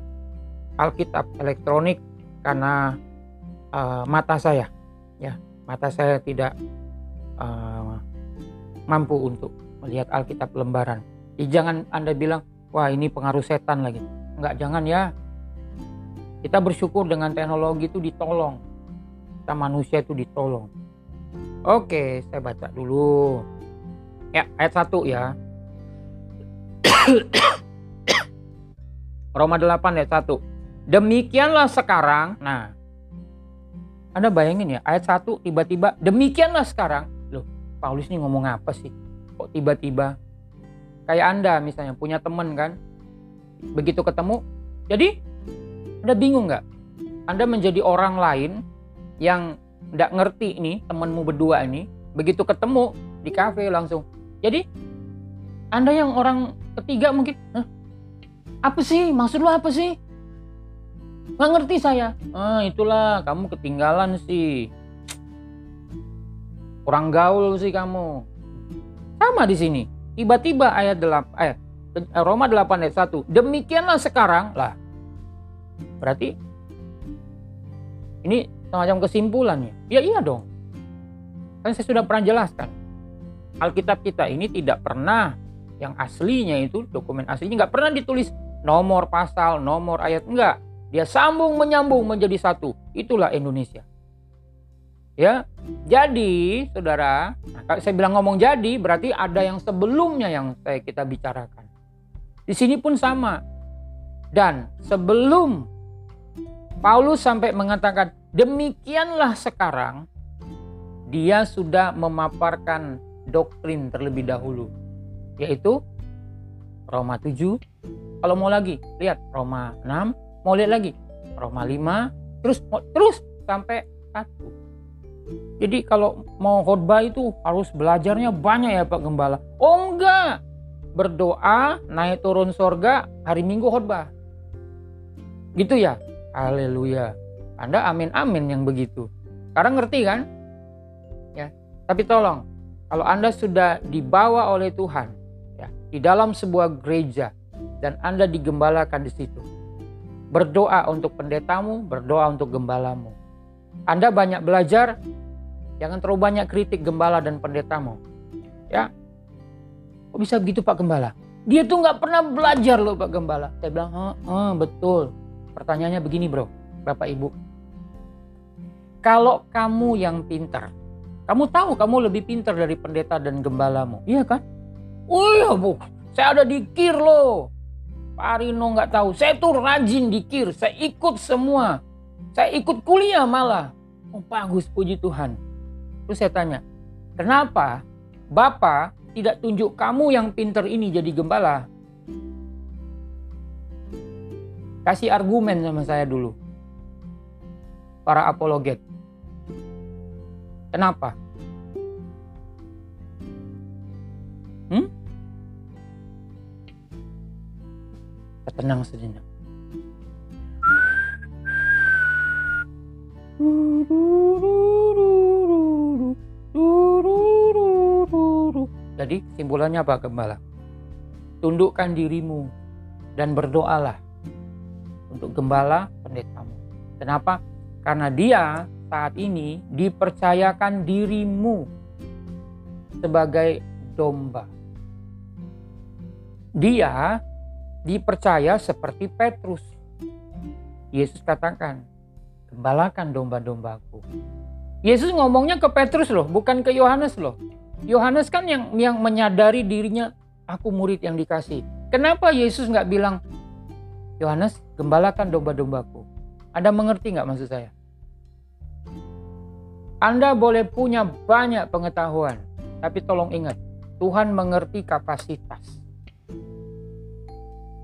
Alkitab elektronik? Karena uh, mata saya. Ya, mata saya tidak uh, mampu untuk melihat Alkitab lembaran. Jadi jangan Anda bilang, wah ini pengaruh setan lagi. Enggak, jangan ya. Kita bersyukur dengan teknologi itu ditolong. Kita manusia itu ditolong. Oke, saya baca dulu. Ya, ayat 1 ya. Roma 8 ayat 1. Demikianlah sekarang. Nah, Anda bayangin ya, ayat 1 tiba-tiba demikianlah sekarang Paulus ini ngomong apa sih? Kok tiba-tiba kayak Anda misalnya punya teman kan? Begitu ketemu, jadi Anda bingung nggak? Anda menjadi orang lain yang nggak ngerti nih temanmu berdua ini, begitu ketemu di kafe langsung. Jadi Anda yang orang ketiga mungkin, Hah? apa sih? Maksud lo apa sih? Nggak ngerti saya. Ah, itulah kamu ketinggalan sih kurang gaul sih kamu. Sama di sini. Tiba-tiba ayat 8 eh Roma 8 ayat 1. Demikianlah sekarang lah. Berarti ini semacam kesimpulannya. Ya iya dong. Kan saya sudah pernah jelaskan. Alkitab kita ini tidak pernah yang aslinya itu dokumen aslinya nggak pernah ditulis nomor pasal, nomor ayat enggak. Dia sambung menyambung menjadi satu. Itulah Indonesia. Ya, jadi saudara, nah, kalau saya bilang ngomong jadi berarti ada yang sebelumnya yang saya kita bicarakan. Di sini pun sama. Dan sebelum Paulus sampai mengatakan demikianlah sekarang, dia sudah memaparkan doktrin terlebih dahulu, yaitu Roma 7. Kalau mau lagi, lihat Roma 6, mau lihat lagi Roma 5, terus terus sampai 1. Jadi kalau mau khotbah itu harus belajarnya banyak ya Pak Gembala. Oh enggak. Berdoa, naik turun sorga, hari Minggu khotbah. Gitu ya? Haleluya. Anda amin amin yang begitu. Sekarang ngerti kan? Ya. Tapi tolong, kalau Anda sudah dibawa oleh Tuhan ya, di dalam sebuah gereja dan Anda digembalakan di situ. Berdoa untuk pendetamu, berdoa untuk gembalamu. Anda banyak belajar, Jangan terlalu banyak kritik gembala dan pendetamu. Ya. Kok bisa begitu Pak Gembala? Dia tuh nggak pernah belajar loh Pak Gembala. Saya bilang, oh, oh, betul. Pertanyaannya begini bro, Bapak Ibu. Kalau kamu yang pintar, kamu tahu kamu lebih pintar dari pendeta dan gembalamu. Iya kan? Oh iya bu, saya ada di kir loh. Pak Arino nggak tahu. Saya tuh rajin di kir. Saya ikut semua. Saya ikut kuliah malah. Oh bagus, puji Tuhan. Terus saya tanya, kenapa Bapak tidak tunjuk kamu yang pinter ini jadi gembala? Kasih argumen sama saya dulu. Para apologet. Kenapa? Hmm? Tenang sejenak. Jadi simpulannya apa gembala? Tundukkan dirimu dan berdoalah untuk gembala pendetamu. Kenapa? Karena dia saat ini dipercayakan dirimu sebagai domba. Dia dipercaya seperti Petrus. Yesus katakan, gembalakan domba-dombaku. Yesus ngomongnya ke Petrus loh, bukan ke Yohanes loh. Yohanes kan yang yang menyadari dirinya aku murid yang dikasih. Kenapa Yesus nggak bilang Yohanes gembalakan domba-dombaku? Anda mengerti nggak maksud saya? Anda boleh punya banyak pengetahuan, tapi tolong ingat, Tuhan mengerti kapasitas.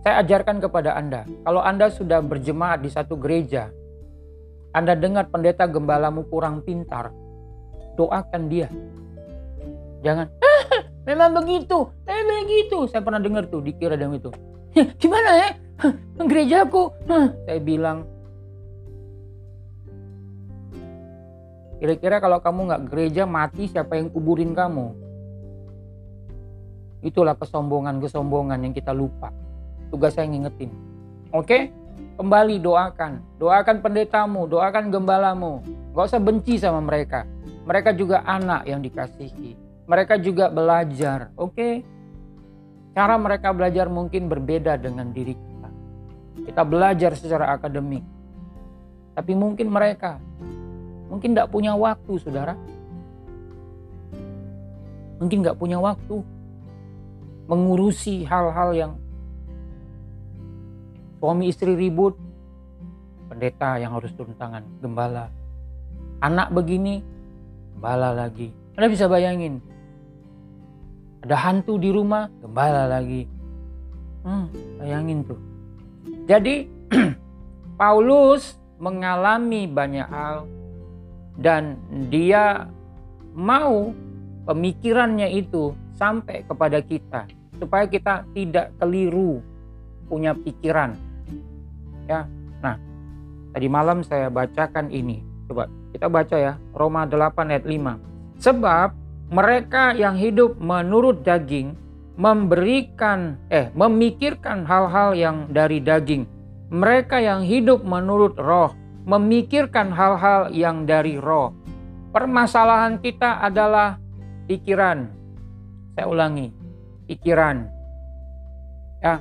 Saya ajarkan kepada Anda, kalau Anda sudah berjemaat di satu gereja, Anda dengar pendeta gembalamu kurang pintar, doakan dia. Jangan, ah, memang begitu, memang begitu. Saya pernah dengar tuh dikira dengan itu. Gimana ya? Gerejaku. Saya bilang, kira-kira kalau kamu nggak gereja mati siapa yang kuburin kamu? Itulah kesombongan-kesombongan yang kita lupa. Tugas saya ngingetin. Oke? Kembali doakan. Doakan pendetamu, doakan gembalamu. Gak usah benci sama mereka. Mereka juga anak yang dikasihi mereka juga belajar. Oke, cara mereka belajar mungkin berbeda dengan diri kita. Kita belajar secara akademik, tapi mungkin mereka mungkin tidak punya waktu, saudara. Mungkin nggak punya waktu mengurusi hal-hal yang suami istri ribut, pendeta yang harus turun tangan, gembala, anak begini, gembala lagi. Anda bisa bayangin, ada hantu di rumah, gembala lagi. Hmm, bayangin tuh. Jadi Paulus mengalami banyak hal dan dia mau pemikirannya itu sampai kepada kita supaya kita tidak keliru punya pikiran. Ya. Nah, tadi malam saya bacakan ini. Coba kita baca ya, Roma 8 ayat 5. Sebab mereka yang hidup menurut daging memberikan eh memikirkan hal-hal yang dari daging. Mereka yang hidup menurut roh memikirkan hal-hal yang dari roh. Permasalahan kita adalah pikiran. Saya ulangi, pikiran. Ya.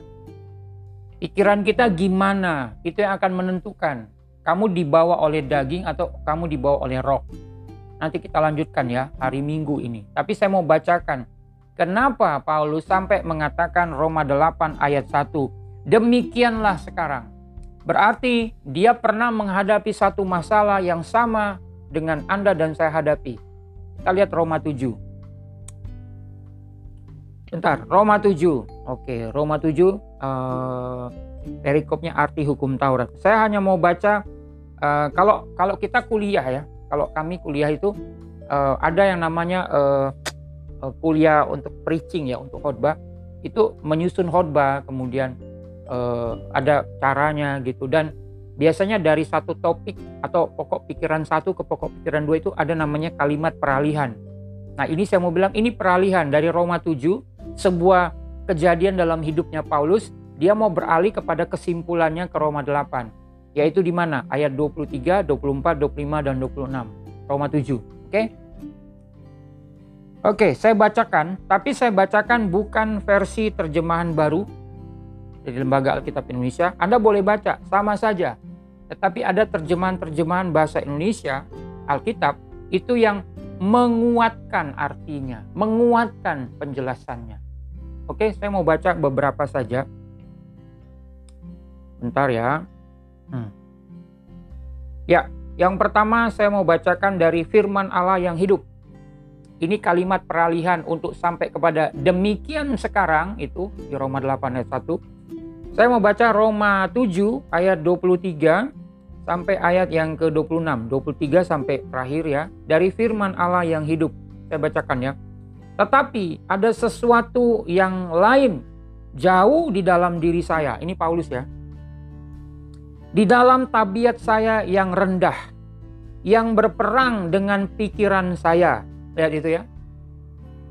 Pikiran kita gimana? Itu yang akan menentukan kamu dibawa oleh daging atau kamu dibawa oleh roh. Nanti kita lanjutkan ya hari Minggu ini. Tapi saya mau bacakan kenapa Paulus sampai mengatakan Roma 8 ayat 1. Demikianlah sekarang. Berarti dia pernah menghadapi satu masalah yang sama dengan Anda dan saya hadapi. Kita lihat Roma 7. Bentar, Roma 7. Oke, Roma 7 uh, eh, perikopnya arti hukum Taurat. Saya hanya mau baca uh, kalau kalau kita kuliah ya, kalau kami kuliah itu uh, ada yang namanya uh, kuliah untuk preaching ya untuk khotbah itu menyusun khotbah kemudian uh, ada caranya gitu dan biasanya dari satu topik atau pokok pikiran satu ke pokok pikiran dua itu ada namanya kalimat peralihan. Nah ini saya mau bilang ini peralihan dari Roma 7 sebuah kejadian dalam hidupnya Paulus dia mau beralih kepada kesimpulannya ke Roma 8 yaitu di mana? Ayat 23, 24, 25 dan 26. Roma 7. Oke? Okay? Oke, saya bacakan, tapi saya bacakan bukan versi terjemahan baru dari Lembaga Alkitab Indonesia. Anda boleh baca, sama saja. Tetapi ada terjemahan-terjemahan bahasa Indonesia, Alkitab, itu yang menguatkan artinya, menguatkan penjelasannya. Oke, saya mau baca beberapa saja. Bentar ya. Hmm. Ya, yang pertama saya mau bacakan dari firman Allah yang hidup. Ini kalimat peralihan untuk sampai kepada demikian sekarang itu di Roma 8 ayat 1. Saya mau baca Roma 7 ayat 23 sampai ayat yang ke-26, 23 sampai terakhir ya, dari firman Allah yang hidup. Saya bacakan ya. Tetapi ada sesuatu yang lain jauh di dalam diri saya. Ini Paulus ya. Di dalam tabiat saya yang rendah, yang berperang dengan pikiran saya. Lihat itu ya.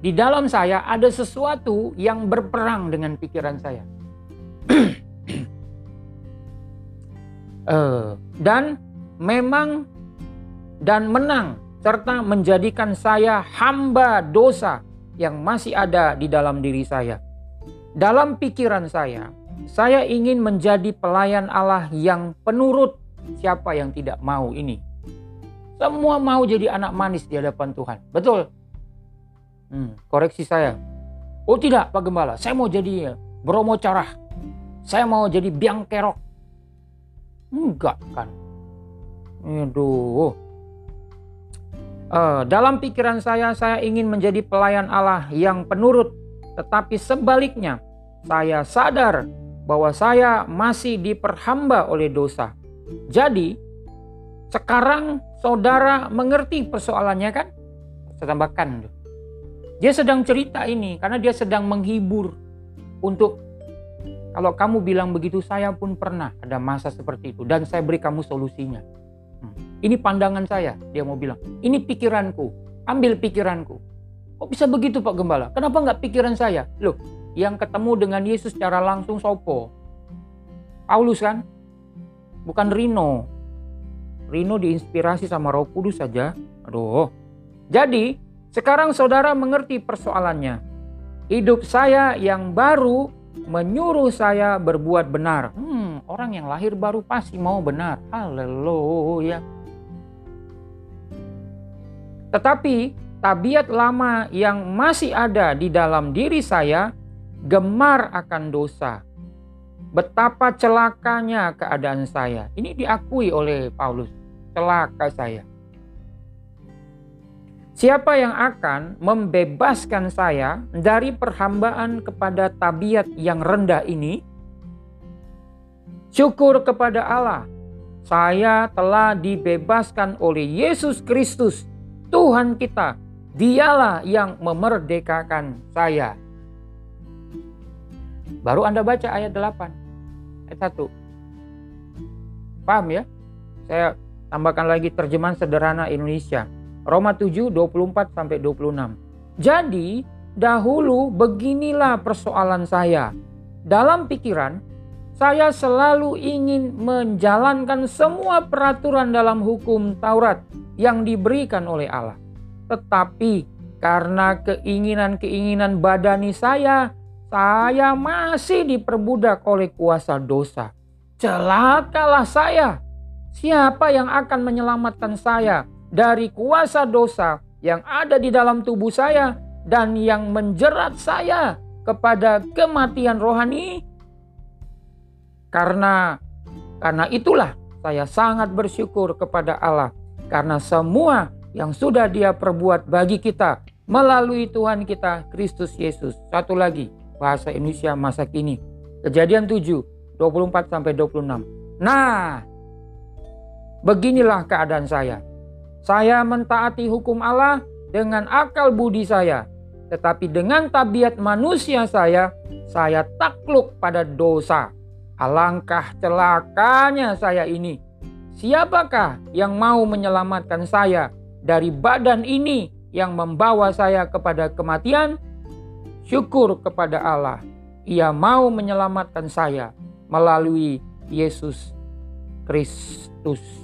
Di dalam saya ada sesuatu yang berperang dengan pikiran saya. uh, dan memang dan menang serta menjadikan saya hamba dosa yang masih ada di dalam diri saya. Dalam pikiran saya, saya ingin menjadi pelayan Allah yang penurut. Siapa yang tidak mau ini? Semua mau jadi anak manis di hadapan Tuhan. Betul? Hmm, koreksi saya. Oh tidak, Pak Gembala. Saya mau jadi Bromo Carah. Saya mau jadi biang kerok. Enggak kan. Aduh. Uh, dalam pikiran saya, saya ingin menjadi pelayan Allah yang penurut. Tetapi sebaliknya, saya sadar bahwa saya masih diperhamba oleh dosa. Jadi, sekarang saudara mengerti persoalannya kan? Saya tambahkan. Dia sedang cerita ini karena dia sedang menghibur untuk kalau kamu bilang begitu, saya pun pernah ada masa seperti itu dan saya beri kamu solusinya. Hmm. Ini pandangan saya, dia mau bilang. Ini pikiranku, ambil pikiranku. Kok bisa begitu Pak Gembala? Kenapa nggak pikiran saya? Loh, yang ketemu dengan Yesus secara langsung sopo? Paulus kan? Bukan Rino. Rino diinspirasi sama roh kudus saja. Aduh. Jadi, sekarang saudara mengerti persoalannya. Hidup saya yang baru menyuruh saya berbuat benar. Hmm, orang yang lahir baru pasti mau benar. Haleluya. Tetapi tabiat lama yang masih ada di dalam diri saya gemar akan dosa. Betapa celakanya keadaan saya. Ini diakui oleh Paulus. Celaka saya. Siapa yang akan membebaskan saya dari perhambaan kepada tabiat yang rendah ini? Syukur kepada Allah, saya telah dibebaskan oleh Yesus Kristus, Tuhan kita. Dialah yang memerdekakan saya. Baru Anda baca ayat 8, ayat 1. Paham ya? Saya tambahkan lagi terjemahan sederhana Indonesia. Roma 7 24 sampai 26. Jadi, dahulu beginilah persoalan saya. Dalam pikiran, saya selalu ingin menjalankan semua peraturan dalam hukum Taurat yang diberikan oleh Allah. Tetapi karena keinginan-keinginan badani saya, saya masih diperbudak oleh kuasa dosa. Celakalah saya. Siapa yang akan menyelamatkan saya dari kuasa dosa yang ada di dalam tubuh saya dan yang menjerat saya kepada kematian rohani. Karena karena itulah saya sangat bersyukur kepada Allah karena semua yang sudah Dia perbuat bagi kita melalui Tuhan kita Kristus Yesus. Satu lagi bahasa Indonesia masa kini. Kejadian 7 24 sampai 26. Nah, beginilah keadaan saya. Saya mentaati hukum Allah dengan akal budi saya, tetapi dengan tabiat manusia saya, saya takluk pada dosa. Alangkah celakanya saya ini. Siapakah yang mau menyelamatkan saya dari badan ini yang membawa saya kepada kematian? Syukur kepada Allah. Ia mau menyelamatkan saya melalui Yesus Kristus.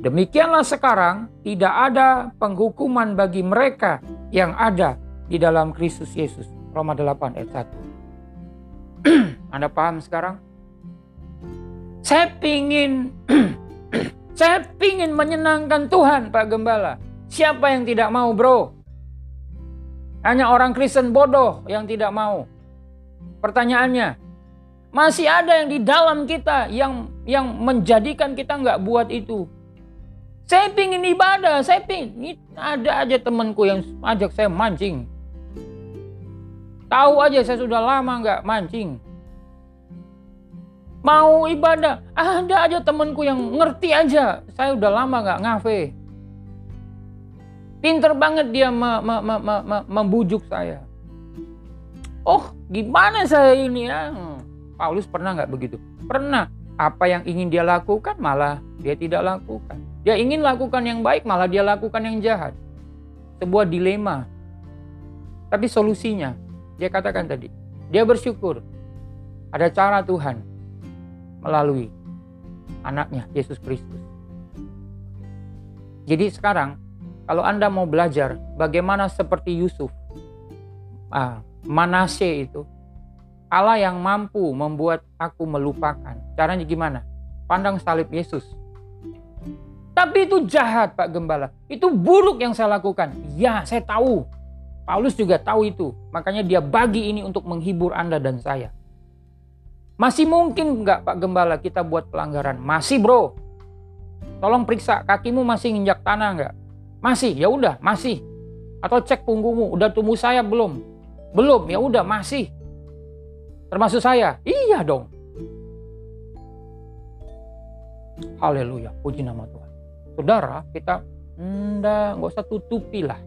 Demikianlah sekarang tidak ada penghukuman bagi mereka yang ada di dalam Kristus Yesus. Roma 8 ayat 1. Anda paham sekarang? Saya pingin saya pingin menyenangkan Tuhan Pak Gembala. Siapa yang tidak mau bro? Hanya orang Kristen bodoh yang tidak mau. Pertanyaannya, masih ada yang di dalam kita yang yang menjadikan kita nggak buat itu. Saya pingin ibadah, saya pingin ada aja temanku yang ajak saya mancing. Tahu aja saya sudah lama nggak mancing. Mau ibadah, ada aja temenku yang ngerti aja. Saya udah lama nggak ngafe. Pinter banget dia me, me, me, me, me, membujuk saya. Oh, gimana saya ini ya? Hmm, Paulus pernah nggak begitu? Pernah. Apa yang ingin dia lakukan malah dia tidak lakukan. Dia ingin lakukan yang baik malah dia lakukan yang jahat. Sebuah dilema. Tapi solusinya, dia katakan tadi, dia bersyukur ada cara Tuhan melalui anaknya Yesus Kristus. Jadi sekarang kalau Anda mau belajar bagaimana seperti Yusuf, ah, Manase itu, Allah yang mampu membuat aku melupakan. Caranya gimana? Pandang salib Yesus. Tapi itu jahat Pak Gembala. Itu buruk yang saya lakukan. Ya saya tahu. Paulus juga tahu itu. Makanya dia bagi ini untuk menghibur Anda dan saya. Masih mungkin nggak Pak Gembala kita buat pelanggaran? Masih bro. Tolong periksa kakimu masih nginjak tanah nggak? Masih, ya udah masih. Atau cek punggungmu, udah tumbuh sayap belum? Belum, ya udah masih. Termasuk saya? Iya dong. Haleluya, puji nama Tuhan. Saudara, kita enggak, nggak usah tutupi lah.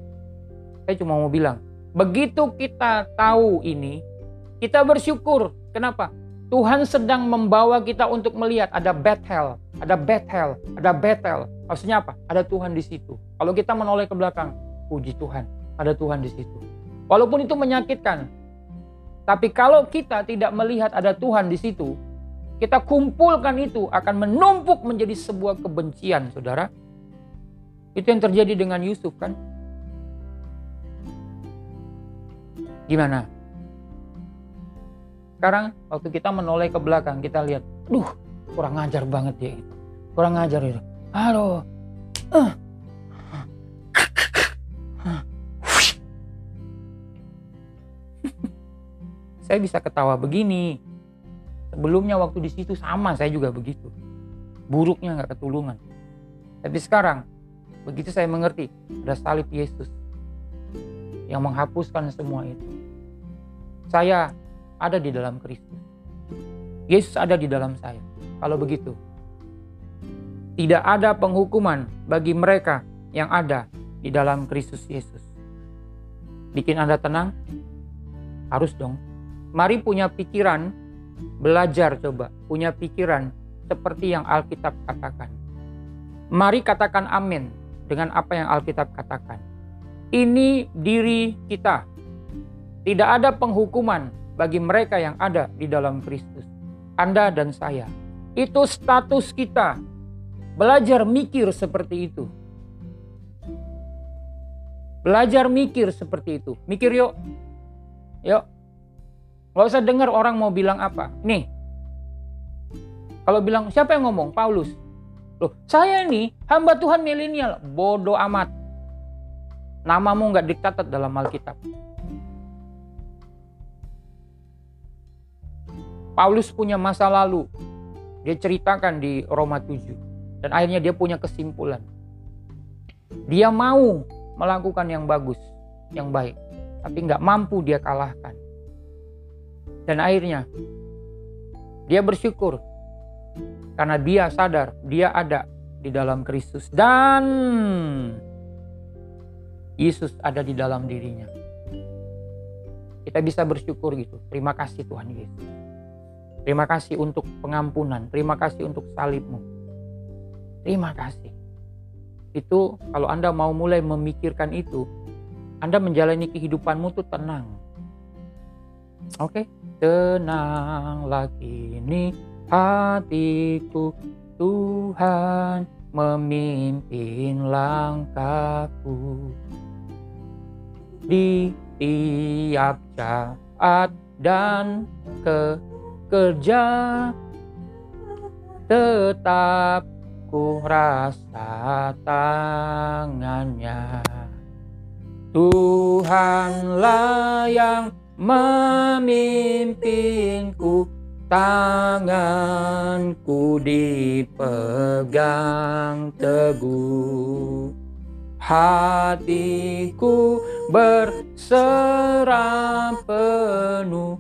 Saya cuma mau bilang, begitu kita tahu ini, kita bersyukur. Kenapa? Tuhan sedang membawa kita untuk melihat ada Bethel, ada Bethel, ada Bethel. Maksudnya apa? Ada Tuhan di situ. Kalau kita menoleh ke belakang, puji Tuhan, ada Tuhan di situ. Walaupun itu menyakitkan. Tapi kalau kita tidak melihat ada Tuhan di situ, kita kumpulkan itu akan menumpuk menjadi sebuah kebencian, Saudara. Itu yang terjadi dengan Yusuf kan? Gimana? Sekarang waktu kita menoleh ke belakang, kita lihat, duh kurang ngajar banget ya itu. Kurang ngajar itu. Halo. Uh. saya bisa ketawa begini. Sebelumnya waktu di situ sama, saya juga begitu. Buruknya nggak ketulungan. Tapi sekarang, begitu saya mengerti, ada salib Yesus yang menghapuskan semua itu. Saya ada di dalam Kristus. Yesus ada di dalam saya. Kalau begitu, tidak ada penghukuman bagi mereka yang ada di dalam Kristus Yesus. Bikin Anda tenang? Harus dong. Mari punya pikiran, belajar coba, punya pikiran seperti yang Alkitab katakan. Mari katakan amin dengan apa yang Alkitab katakan. Ini diri kita. Tidak ada penghukuman bagi mereka yang ada di dalam Kristus. Anda dan saya. Itu status kita. Belajar mikir seperti itu. Belajar mikir seperti itu. Mikir yuk. Yuk. Gak usah dengar orang mau bilang apa. Nih. Kalau bilang siapa yang ngomong? Paulus. Loh, saya ini hamba Tuhan milenial. Bodoh amat. Namamu nggak diktatat dalam Alkitab. Paulus punya masa lalu. Dia ceritakan di Roma 7. Dan akhirnya dia punya kesimpulan. Dia mau melakukan yang bagus, yang baik. Tapi nggak mampu dia kalahkan. Dan akhirnya dia bersyukur karena dia sadar dia ada di dalam Kristus dan Yesus ada di dalam dirinya. Kita bisa bersyukur gitu. Terima kasih Tuhan Yesus. Terima kasih untuk pengampunan. Terima kasih untuk salibmu. Terima kasih. Itu kalau Anda mau mulai memikirkan itu, Anda menjalani kehidupanmu tuh tenang. Oke, okay? Tenanglah kini hatiku. Tuhan memimpin langkahku. Di tiap saat dan ke kerja tetap ku rasa tangannya. Tuhanlah yang memimpinku tanganku dipegang teguh hatiku berserah penuh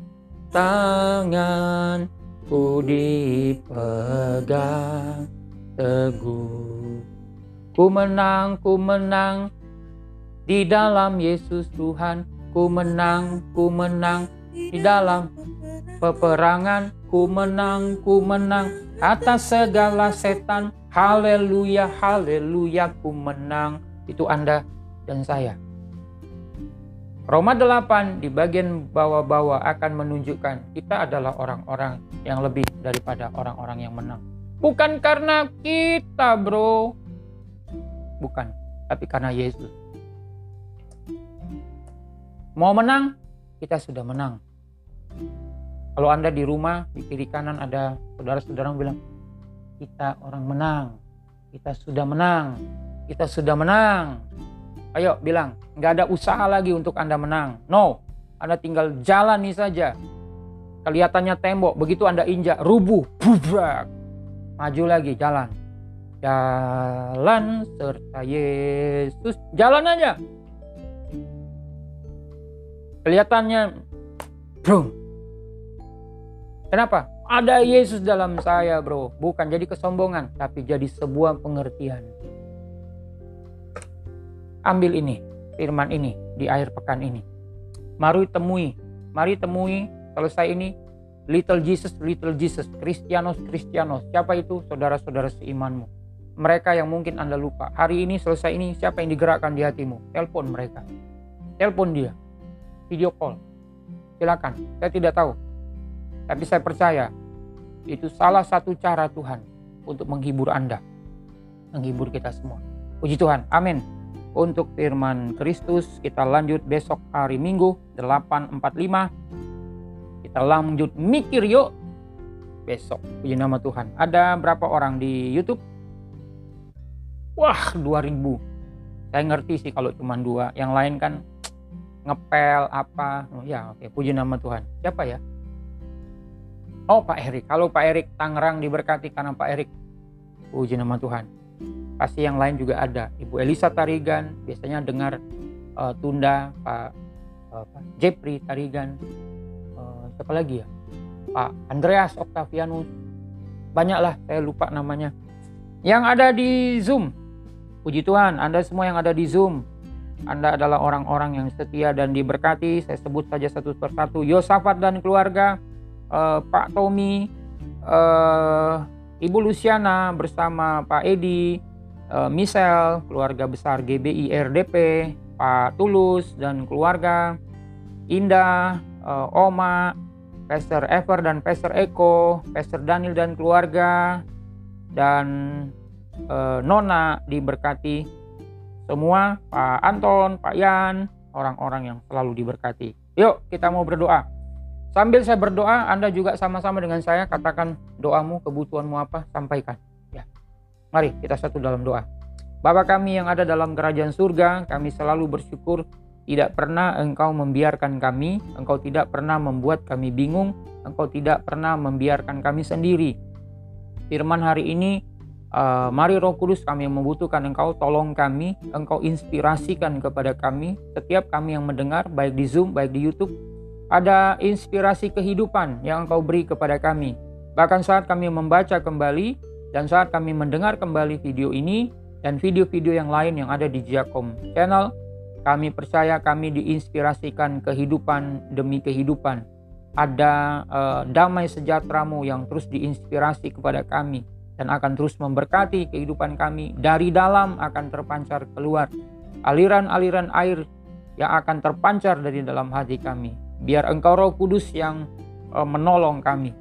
tanganku ku dipegang teguh. Ku menang, ku menang di dalam Yesus Tuhan. Ku menang, ku menang di dalam peperangan. Ku menang, ku menang atas segala setan. Haleluya, haleluya, ku menang. Itu Anda dan saya. Roma 8 di bagian bawah-bawah akan menunjukkan kita adalah orang-orang yang lebih daripada orang-orang yang menang. Bukan karena kita, bro. Bukan, tapi karena Yesus. Mau menang, kita sudah menang. Kalau Anda di rumah, di kiri kanan ada saudara-saudara yang bilang, kita orang menang, kita sudah menang, kita sudah menang. Ayo bilang, nggak ada usaha lagi untuk Anda menang. No, Anda tinggal jalani saja. Kelihatannya tembok, begitu Anda injak, rubuh, bubrak. Maju lagi, jalan. Jalan serta Yesus. Jalan aja. Kelihatannya, bro. Kenapa? Ada Yesus dalam saya bro. Bukan jadi kesombongan, tapi jadi sebuah pengertian ambil ini, firman ini di akhir pekan ini. Mari temui, mari temui selesai ini Little Jesus, Little Jesus, Kristianos, Kristianos. Siapa itu? Saudara-saudara seimanmu. Mereka yang mungkin Anda lupa. Hari ini selesai ini siapa yang digerakkan di hatimu? Telepon mereka. Telepon dia. Video call. Silakan. Saya tidak tahu. Tapi saya percaya itu salah satu cara Tuhan untuk menghibur Anda. Menghibur kita semua. Puji Tuhan. Amin untuk firman Kristus. Kita lanjut besok hari Minggu 8.45. Kita lanjut mikir yuk besok. Puji nama Tuhan. Ada berapa orang di YouTube? Wah, 2000. Saya ngerti sih kalau cuma dua. Yang lain kan ngepel apa. Oh, ya, oke. Puji nama Tuhan. Siapa ya? Oh, Pak Erik. Kalau Pak Erik Tangerang diberkati karena Pak Erik. Puji nama Tuhan pasti yang lain juga ada. Ibu Elisa Tarigan biasanya dengar uh, Tunda, Pak uh, Jepri Tarigan, uh, siapa lagi ya? Pak Andreas Octavianus, banyaklah saya lupa namanya. Yang ada di Zoom, puji Tuhan, Anda semua yang ada di Zoom, Anda adalah orang-orang yang setia dan diberkati. Saya sebut saja satu persatu, Yosafat dan keluarga, uh, Pak Tommy, uh, Ibu Luciana bersama Pak Edi, uh, Michelle, keluarga besar GBI RDP, Pak Tulus dan keluarga, Indah, uh, Oma, Pastor Ever dan Pastor Eko, Pastor Daniel dan keluarga, dan uh, Nona diberkati semua, Pak Anton, Pak Yan, orang-orang yang selalu diberkati. Yuk kita mau berdoa. Sambil saya berdoa, Anda juga sama-sama dengan saya katakan doamu, kebutuhanmu apa, sampaikan. Mari kita satu dalam doa. Bapa kami yang ada dalam kerajaan surga, kami selalu bersyukur tidak pernah Engkau membiarkan kami, Engkau tidak pernah membuat kami bingung, Engkau tidak pernah membiarkan kami sendiri. Firman hari ini, uh, mari Roh Kudus kami yang membutuhkan Engkau, tolong kami, Engkau inspirasikan kepada kami, setiap kami yang mendengar, baik di Zoom, baik di YouTube, ada inspirasi kehidupan yang Engkau beri kepada kami. Bahkan saat kami membaca kembali, dan saat kami mendengar kembali video ini dan video-video yang lain yang ada di Giacomo Channel, kami percaya kami diinspirasikan kehidupan demi kehidupan. Ada uh, damai sejahteramu yang terus diinspirasi kepada kami dan akan terus memberkati kehidupan kami. Dari dalam akan terpancar keluar aliran-aliran air yang akan terpancar dari dalam hati kami. Biar Engkau Roh Kudus yang uh, menolong kami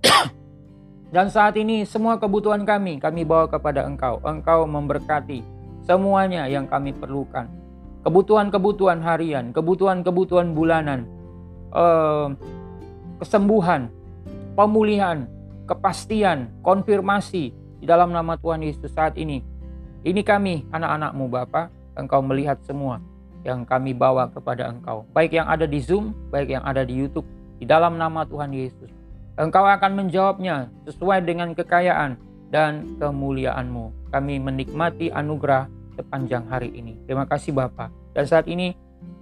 dan saat ini semua kebutuhan kami, kami bawa kepada Engkau. Engkau memberkati semuanya yang kami perlukan. Kebutuhan-kebutuhan harian, kebutuhan-kebutuhan bulanan, eh, kesembuhan, pemulihan, kepastian, konfirmasi di dalam nama Tuhan Yesus saat ini. Ini kami, anak-anakmu Bapa, Engkau melihat semua yang kami bawa kepada Engkau. Baik yang ada di Zoom, baik yang ada di YouTube. Di dalam nama Tuhan Yesus. Engkau akan menjawabnya sesuai dengan kekayaan dan kemuliaanmu. Kami menikmati anugerah sepanjang hari ini. Terima kasih Bapak. Dan saat ini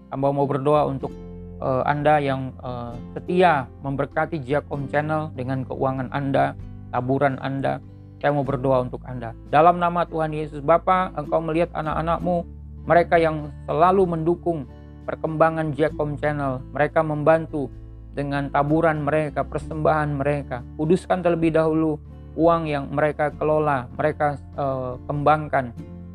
hamba mau berdoa untuk uh, Anda yang uh, setia memberkati Giacomo Channel dengan keuangan Anda, taburan Anda. Saya mau berdoa untuk Anda. Dalam nama Tuhan Yesus Bapa, Engkau melihat anak-anakmu, mereka yang selalu mendukung perkembangan Giacomo Channel. Mereka membantu dengan taburan mereka, persembahan mereka. Kuduskan terlebih dahulu uang yang mereka kelola, mereka uh, kembangkan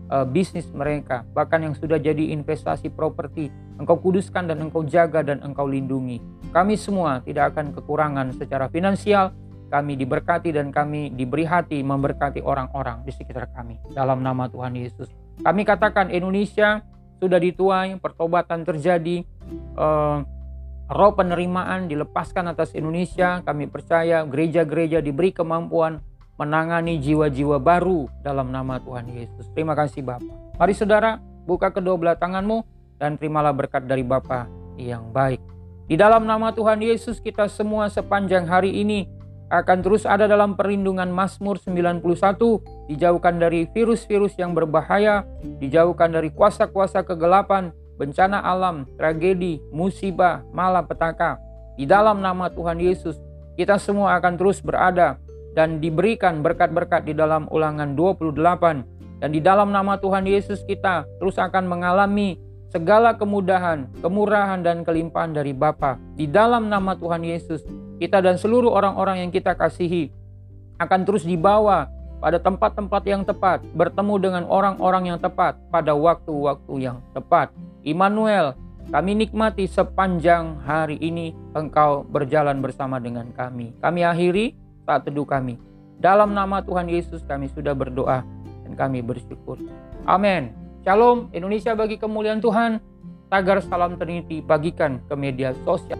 uh, bisnis mereka, bahkan yang sudah jadi investasi properti. Engkau kuduskan dan engkau jaga dan engkau lindungi. Kami semua tidak akan kekurangan secara finansial, kami diberkati dan kami diberi hati memberkati orang-orang di sekitar kami. Dalam nama Tuhan Yesus. Kami katakan Indonesia sudah dituai, pertobatan terjadi, uh, roh penerimaan dilepaskan atas Indonesia. Kami percaya gereja-gereja diberi kemampuan menangani jiwa-jiwa baru dalam nama Tuhan Yesus. Terima kasih Bapak. Mari saudara, buka kedua belah tanganmu dan terimalah berkat dari Bapa yang baik. Di dalam nama Tuhan Yesus kita semua sepanjang hari ini akan terus ada dalam perlindungan Mazmur 91, dijauhkan dari virus-virus yang berbahaya, dijauhkan dari kuasa-kuasa kegelapan, bencana alam, tragedi, musibah, malapetaka. Di dalam nama Tuhan Yesus, kita semua akan terus berada dan diberikan berkat-berkat di dalam ulangan 28. Dan di dalam nama Tuhan Yesus kita terus akan mengalami segala kemudahan, kemurahan dan kelimpahan dari Bapa. Di dalam nama Tuhan Yesus, kita dan seluruh orang-orang yang kita kasihi akan terus dibawa pada tempat-tempat yang tepat, bertemu dengan orang-orang yang tepat pada waktu-waktu yang tepat. Immanuel, kami nikmati sepanjang hari ini Engkau berjalan bersama dengan kami. Kami akhiri saat teduh kami. Dalam nama Tuhan Yesus kami sudah berdoa dan kami bersyukur. Amin. Shalom Indonesia bagi kemuliaan Tuhan. Tagar salam Trinity bagikan ke media sosial.